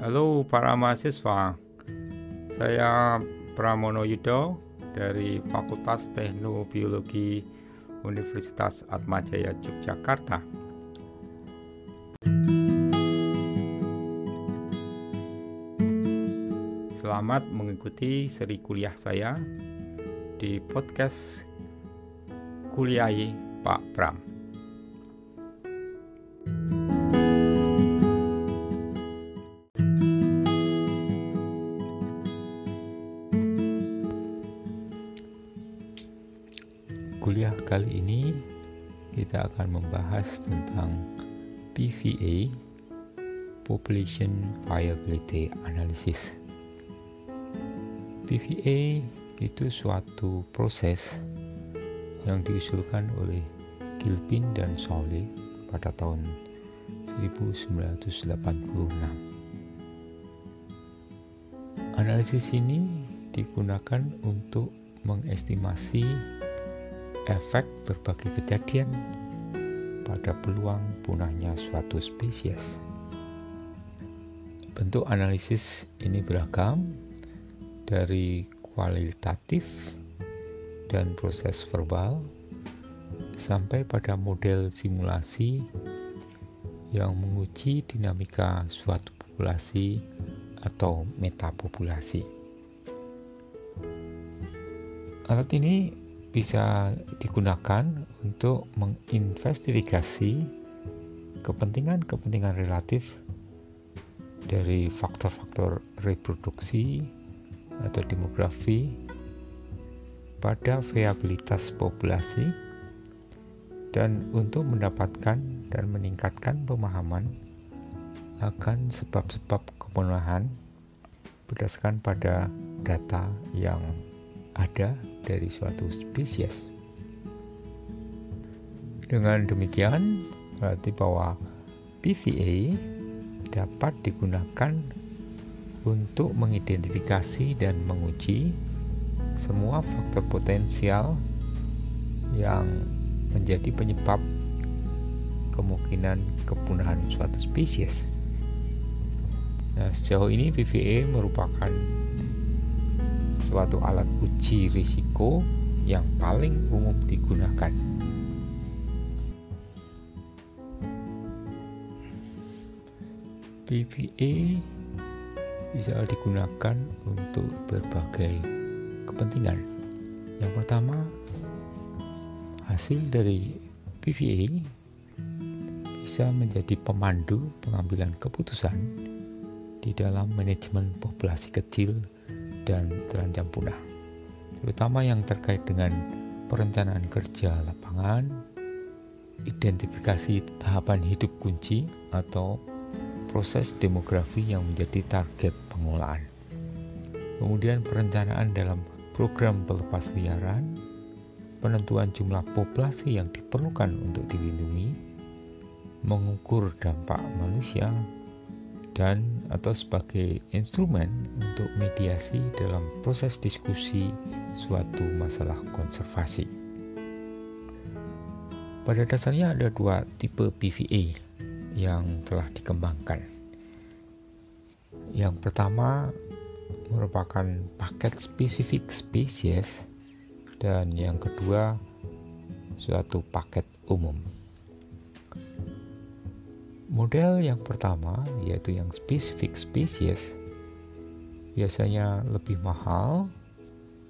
Halo para mahasiswa, saya Pramono Yudo dari Fakultas Teknobiologi Universitas Atmajaya Yogyakarta. Selamat mengikuti seri kuliah saya di podcast Kuliahi Pak Pram. Kuliah kali ini kita akan membahas tentang PVA Population Viability Analysis. PVA itu suatu proses yang diusulkan oleh Gilpin dan Sawley pada tahun 1986. Analisis ini digunakan untuk mengestimasi efek berbagai kejadian pada peluang punahnya suatu spesies. Bentuk analisis ini beragam dari kualitatif dan proses verbal sampai pada model simulasi yang menguji dinamika suatu populasi atau metapopulasi. Alat ini bisa digunakan untuk menginvestigasi kepentingan-kepentingan relatif dari faktor-faktor reproduksi atau demografi pada viabilitas populasi dan untuk mendapatkan dan meningkatkan pemahaman akan sebab-sebab kepunahan berdasarkan pada data yang ada dari suatu spesies. Dengan demikian, berarti bahwa PVA dapat digunakan untuk mengidentifikasi dan menguji semua faktor potensial yang menjadi penyebab kemungkinan kepunahan suatu spesies. Nah, sejauh ini PVA merupakan suatu alat uji risiko yang paling umum digunakan. PVA bisa digunakan untuk berbagai kepentingan. Yang pertama, hasil dari PVA bisa menjadi pemandu pengambilan keputusan di dalam manajemen populasi kecil dan terancam punah, terutama yang terkait dengan perencanaan kerja lapangan, identifikasi tahapan hidup kunci atau proses demografi yang menjadi target pengolahan. Kemudian perencanaan dalam program pelepas liaran, penentuan jumlah populasi yang diperlukan untuk dilindungi, mengukur dampak manusia, dan atau sebagai instrumen untuk mediasi dalam proses diskusi suatu masalah konservasi. Pada dasarnya ada dua tipe PVA yang telah dikembangkan. Yang pertama merupakan paket spesifik spesies dan yang kedua suatu paket umum. Model yang pertama yaitu yang spesifik spesies biasanya lebih mahal,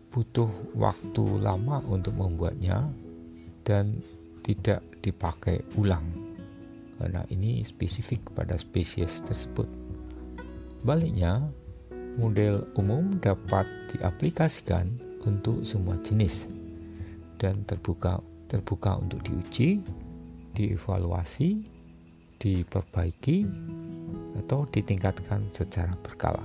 butuh waktu lama untuk membuatnya dan tidak dipakai ulang karena ini spesifik pada spesies tersebut. Baliknya, model umum dapat diaplikasikan untuk semua jenis dan terbuka terbuka untuk diuji, dievaluasi, diperbaiki atau ditingkatkan secara berkala.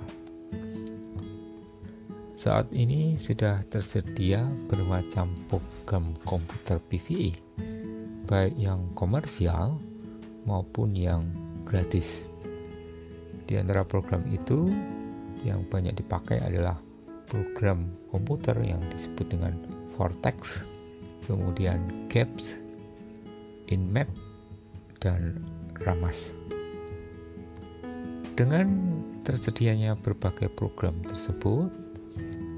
Saat ini sudah tersedia bermacam program komputer PVA, baik yang komersial maupun yang gratis. Di antara program itu, yang banyak dipakai adalah program komputer yang disebut dengan Vortex, kemudian GAPS, InMap, dan Ramas. dengan tersedianya berbagai program tersebut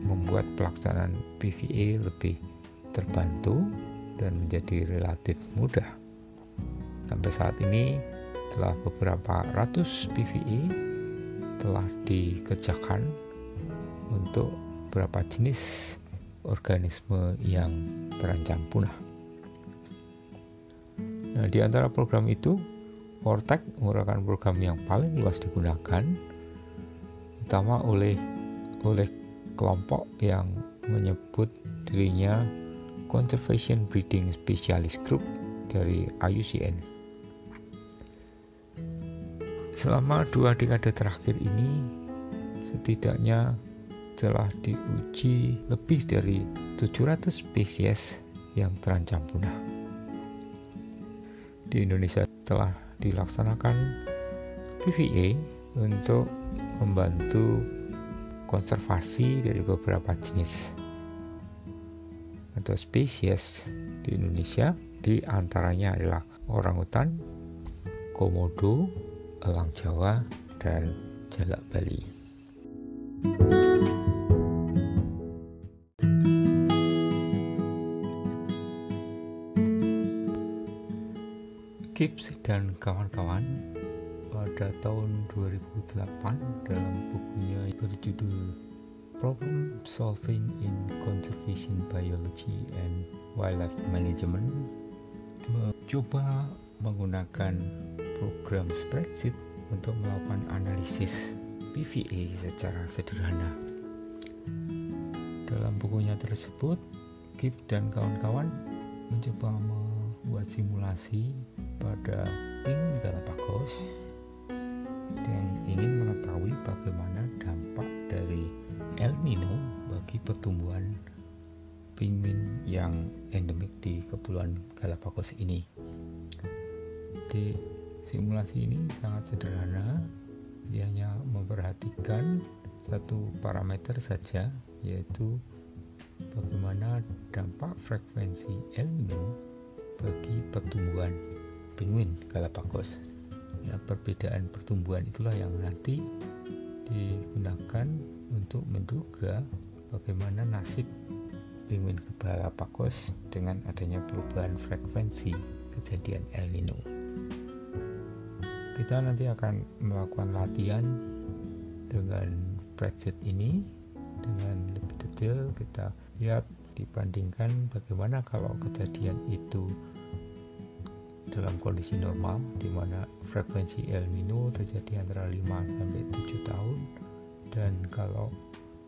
membuat pelaksanaan PVA lebih terbantu dan menjadi relatif mudah. Sampai saat ini telah beberapa ratus PVA telah dikerjakan untuk beberapa jenis organisme yang terancam punah. Nah, di antara program itu, Vortex merupakan program yang paling luas digunakan, utama oleh oleh kelompok yang menyebut dirinya Conservation Breeding Specialist Group dari IUCN. Selama dua dekade terakhir ini, setidaknya telah diuji lebih dari 700 spesies yang terancam punah. Di Indonesia telah dilaksanakan PVA untuk membantu konservasi dari beberapa jenis atau spesies di Indonesia di antaranya adalah orangutan, komodo, elang Jawa, dan jalak Bali. Dan kawan-kawan pada tahun 2008 dalam bukunya berjudul Problem Solving in Conservation Biology and Wildlife Management mencoba menggunakan program spreadsheet untuk melakukan analisis PVA secara sederhana. Dalam bukunya tersebut, Gibbs dan kawan-kawan mencoba membuat simulasi pada penguin Galapagos dan ingin mengetahui bagaimana dampak dari El Nino bagi pertumbuhan penguin yang endemik di Kepulauan Galapagos ini. Di simulasi ini sangat sederhana, dia hanya memperhatikan satu parameter saja, yaitu bagaimana dampak frekuensi El Nino bagi pertumbuhan penguin Galapagos. Ya, perbedaan pertumbuhan itulah yang nanti digunakan untuk menduga bagaimana nasib penguin Galapagos dengan adanya perubahan frekuensi kejadian El Nino. Kita nanti akan melakukan latihan dengan spreadsheet ini dengan lebih detail kita lihat dibandingkan bagaimana kalau kejadian itu dalam kondisi normal di mana frekuensi El Nino terjadi antara 5 sampai 7 tahun. Dan kalau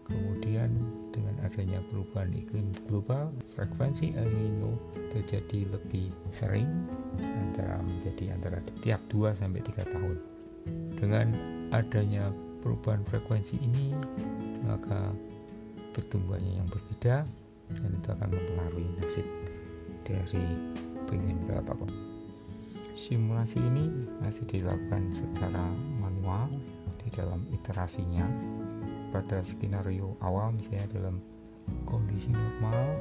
kemudian dengan adanya perubahan iklim global frekuensi El Nino terjadi lebih sering antara menjadi antara tiap 2 sampai 3 tahun. Dengan adanya perubahan frekuensi ini maka pertumbuhannya yang berbeda dan itu akan mempengaruhi nasib dari penguin Galapagos simulasi ini masih dilakukan secara manual di dalam iterasinya. Pada skenario awal misalnya dalam kondisi normal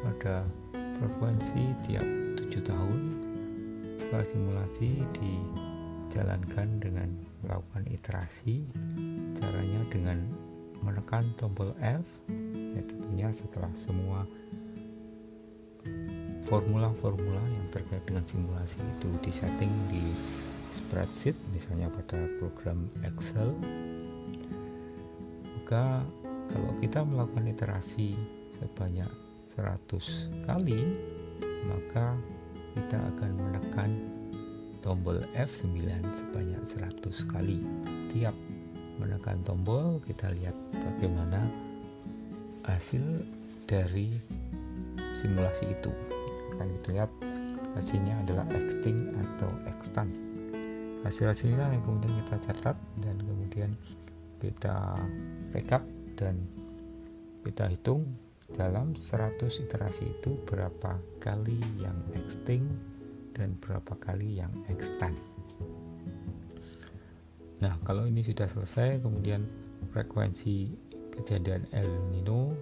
pada frekuensi tiap 7 tahun. Setelah simulasi dijalankan dengan melakukan iterasi caranya dengan menekan tombol F ya tentunya setelah semua formula-formula yang terkait dengan simulasi itu disetting di spreadsheet misalnya pada program Excel. Maka kalau kita melakukan iterasi sebanyak 100 kali maka kita akan menekan tombol F9 sebanyak 100 kali. Tiap menekan tombol kita lihat bagaimana hasil dari simulasi itu akan lihat hasilnya adalah extinct atau extant. Hasil-hasil inilah yang kemudian kita catat dan kemudian kita backup dan kita hitung dalam 100 iterasi itu berapa kali yang extinct dan berapa kali yang extant. Nah kalau ini sudah selesai kemudian frekuensi kejadian El Nino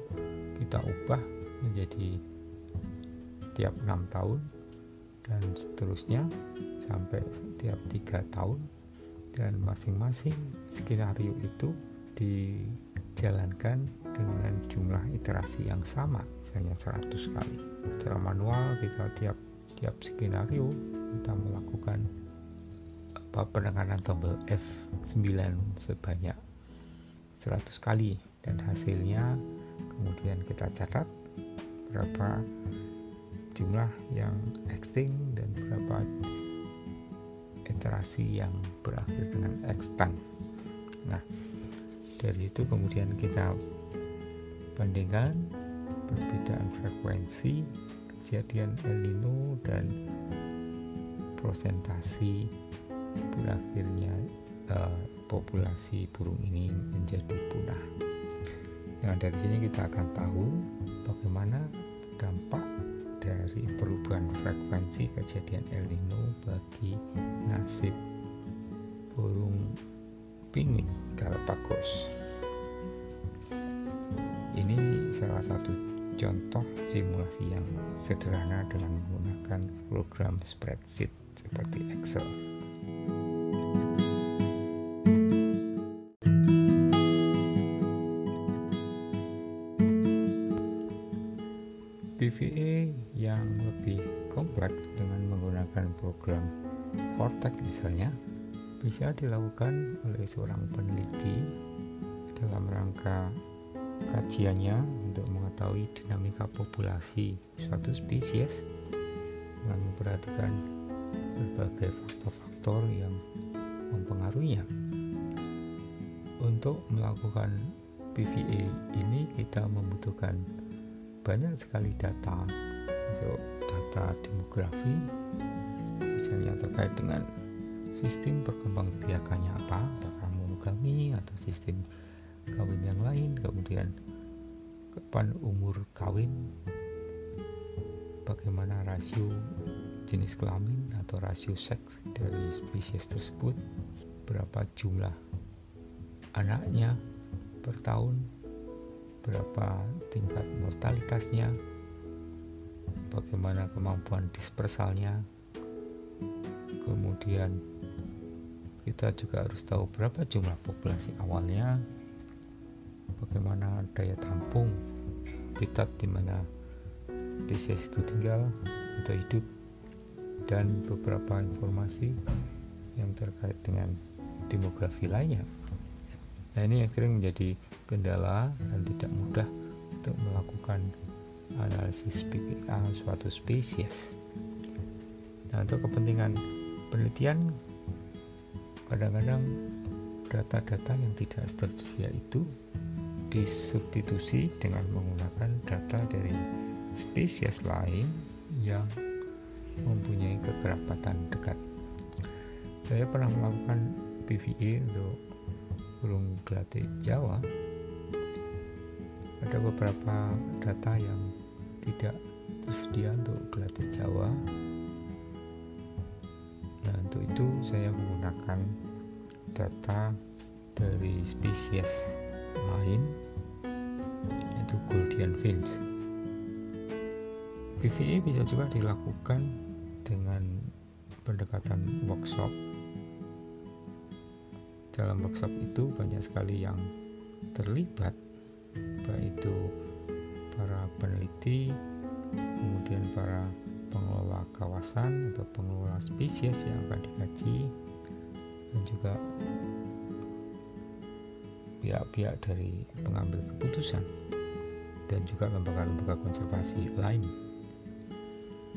kita ubah menjadi setiap enam tahun dan seterusnya sampai setiap tiga tahun. Dan masing-masing skenario itu dijalankan dengan jumlah iterasi yang sama misalnya 100 kali. Secara manual kita tiap tiap skenario kita melakukan apa penekanan tombol F9 sebanyak 100 kali. Dan hasilnya kemudian kita catat berapa jumlah yang extinct dan berapa iterasi yang berakhir dengan extant nah dari itu kemudian kita bandingkan perbedaan frekuensi kejadian El Nino dan prosentasi berakhirnya uh, populasi burung ini menjadi punah. Nah, dari sini kita akan tahu bagaimana dampak dari perubahan frekuensi kejadian El Nino bagi nasib burung pinguin Galapagos. Ini salah satu contoh simulasi yang sederhana dengan menggunakan program spreadsheet seperti Excel. Program Vortex misalnya bisa dilakukan oleh seorang peneliti dalam rangka kajiannya untuk mengetahui dinamika populasi suatu spesies dengan memperhatikan berbagai faktor-faktor yang mempengaruhinya. Untuk melakukan PVA ini kita membutuhkan banyak sekali data untuk data demografi misalnya terkait dengan sistem perkembangbiakannya apa? Apakah monogami atau sistem kawin yang lain? Kemudian kapan umur kawin? Bagaimana rasio jenis kelamin atau rasio seks dari spesies tersebut? Berapa jumlah anaknya per tahun? Berapa tingkat mortalitasnya? Bagaimana kemampuan dispersalnya kemudian kita juga harus tahu berapa jumlah populasi awalnya bagaimana daya tampung habitat di mana spesies itu tinggal atau hidup dan beberapa informasi yang terkait dengan demografi lainnya. Nah ini yang sering menjadi kendala dan tidak mudah untuk melakukan analisis PPA suatu spesies. Nah untuk kepentingan penelitian kadang-kadang data-data yang tidak tersedia itu disubstitusi dengan menggunakan data dari spesies lain yang mempunyai kekerabatan dekat. Saya pernah melakukan PVA untuk burung gelatik Jawa. Ada beberapa data yang tidak tersedia untuk gelatik Jawa. Itu saya menggunakan data dari spesies lain yaitu Goldian Fins. PVE bisa juga dilakukan dengan pendekatan workshop. Dalam workshop itu banyak sekali yang terlibat, baik itu para peneliti, kemudian para pengelola kawasan atau pengelola spesies yang akan dikaji, dan juga pihak-pihak dari pengambil keputusan dan juga lembaga-lembaga konservasi lain.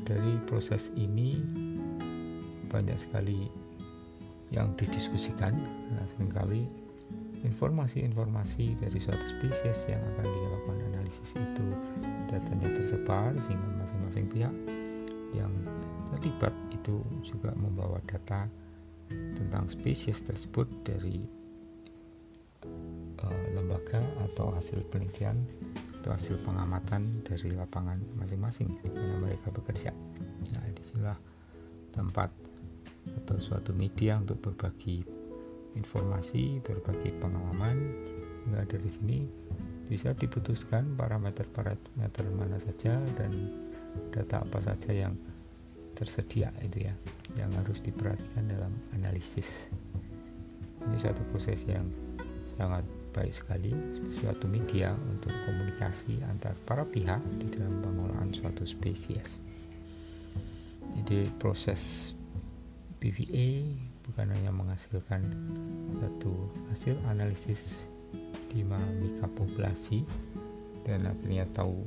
Dari proses ini banyak sekali yang didiskusikan karena sering kali informasi-informasi dari suatu spesies yang akan dilakukan analisis itu datanya tersebar sehingga masing-masing pihak yang terlibat itu juga membawa data tentang spesies tersebut dari lembaga atau hasil penelitian atau hasil pengamatan dari lapangan masing-masing mana mereka bekerja. Nah, di sinilah tempat atau suatu media untuk berbagi informasi, berbagi pengalaman. Hingga dari sini bisa diputuskan parameter-parameter mana saja dan data apa saja yang tersedia itu ya, yang harus diperhatikan dalam analisis. Ini satu proses yang sangat baik sekali suatu media untuk komunikasi antar para pihak di dalam pengolahan suatu spesies. Jadi proses PVA bukan hanya menghasilkan satu hasil analisis dinamika populasi dan akhirnya tahu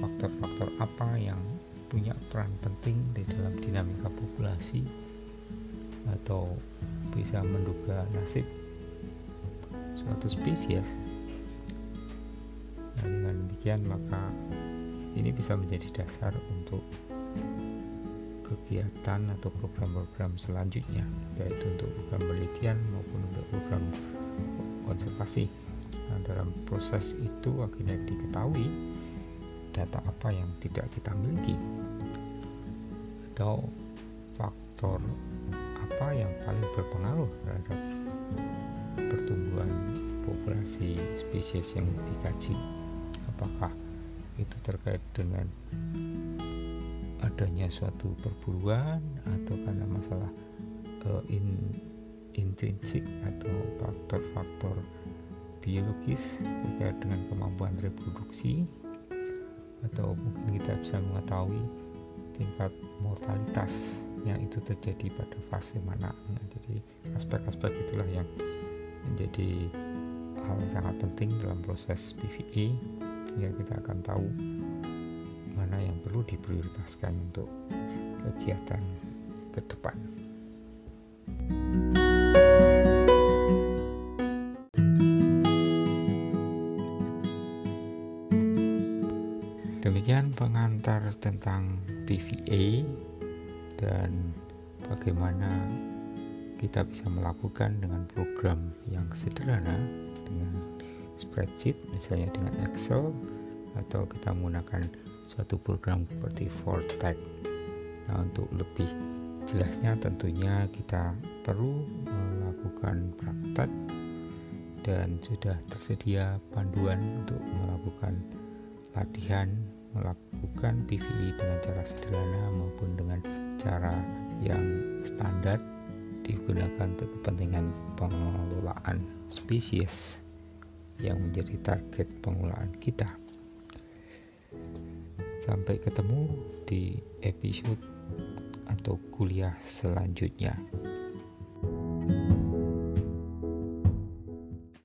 faktor-faktor apa yang punya peran penting di dalam dinamika populasi atau bisa menduga nasib suatu spesies? Nah, dengan demikian maka ini bisa menjadi dasar untuk kegiatan atau program-program selanjutnya baik untuk program penelitian maupun untuk program konservasi. Nah, dalam proses itu akhirnya diketahui data apa yang tidak kita miliki? Atau faktor apa yang paling berpengaruh terhadap pertumbuhan populasi spesies yang dikaji? Apakah itu terkait dengan adanya suatu perburuan atau karena masalah uh, in, intrinsik atau faktor-faktor biologis terkait dengan kemampuan reproduksi atau mungkin kita bisa mengetahui tingkat mortalitas yang itu terjadi pada fase mana nah, jadi aspek-aspek itulah yang menjadi hal yang sangat penting dalam proses PVA sehingga kita akan tahu mana yang perlu diprioritaskan untuk kegiatan ke depan. Tentang PVA dan bagaimana kita bisa melakukan dengan program yang sederhana dengan spreadsheet misalnya dengan Excel atau kita menggunakan suatu program seperti Vortex. Nah, untuk lebih jelasnya tentunya kita perlu melakukan praktek dan sudah tersedia panduan untuk melakukan latihan melakukan PVI dengan cara sederhana maupun dengan cara yang standar digunakan untuk kepentingan pengelolaan spesies yang menjadi target pengelolaan kita. Sampai ketemu di episode atau kuliah selanjutnya.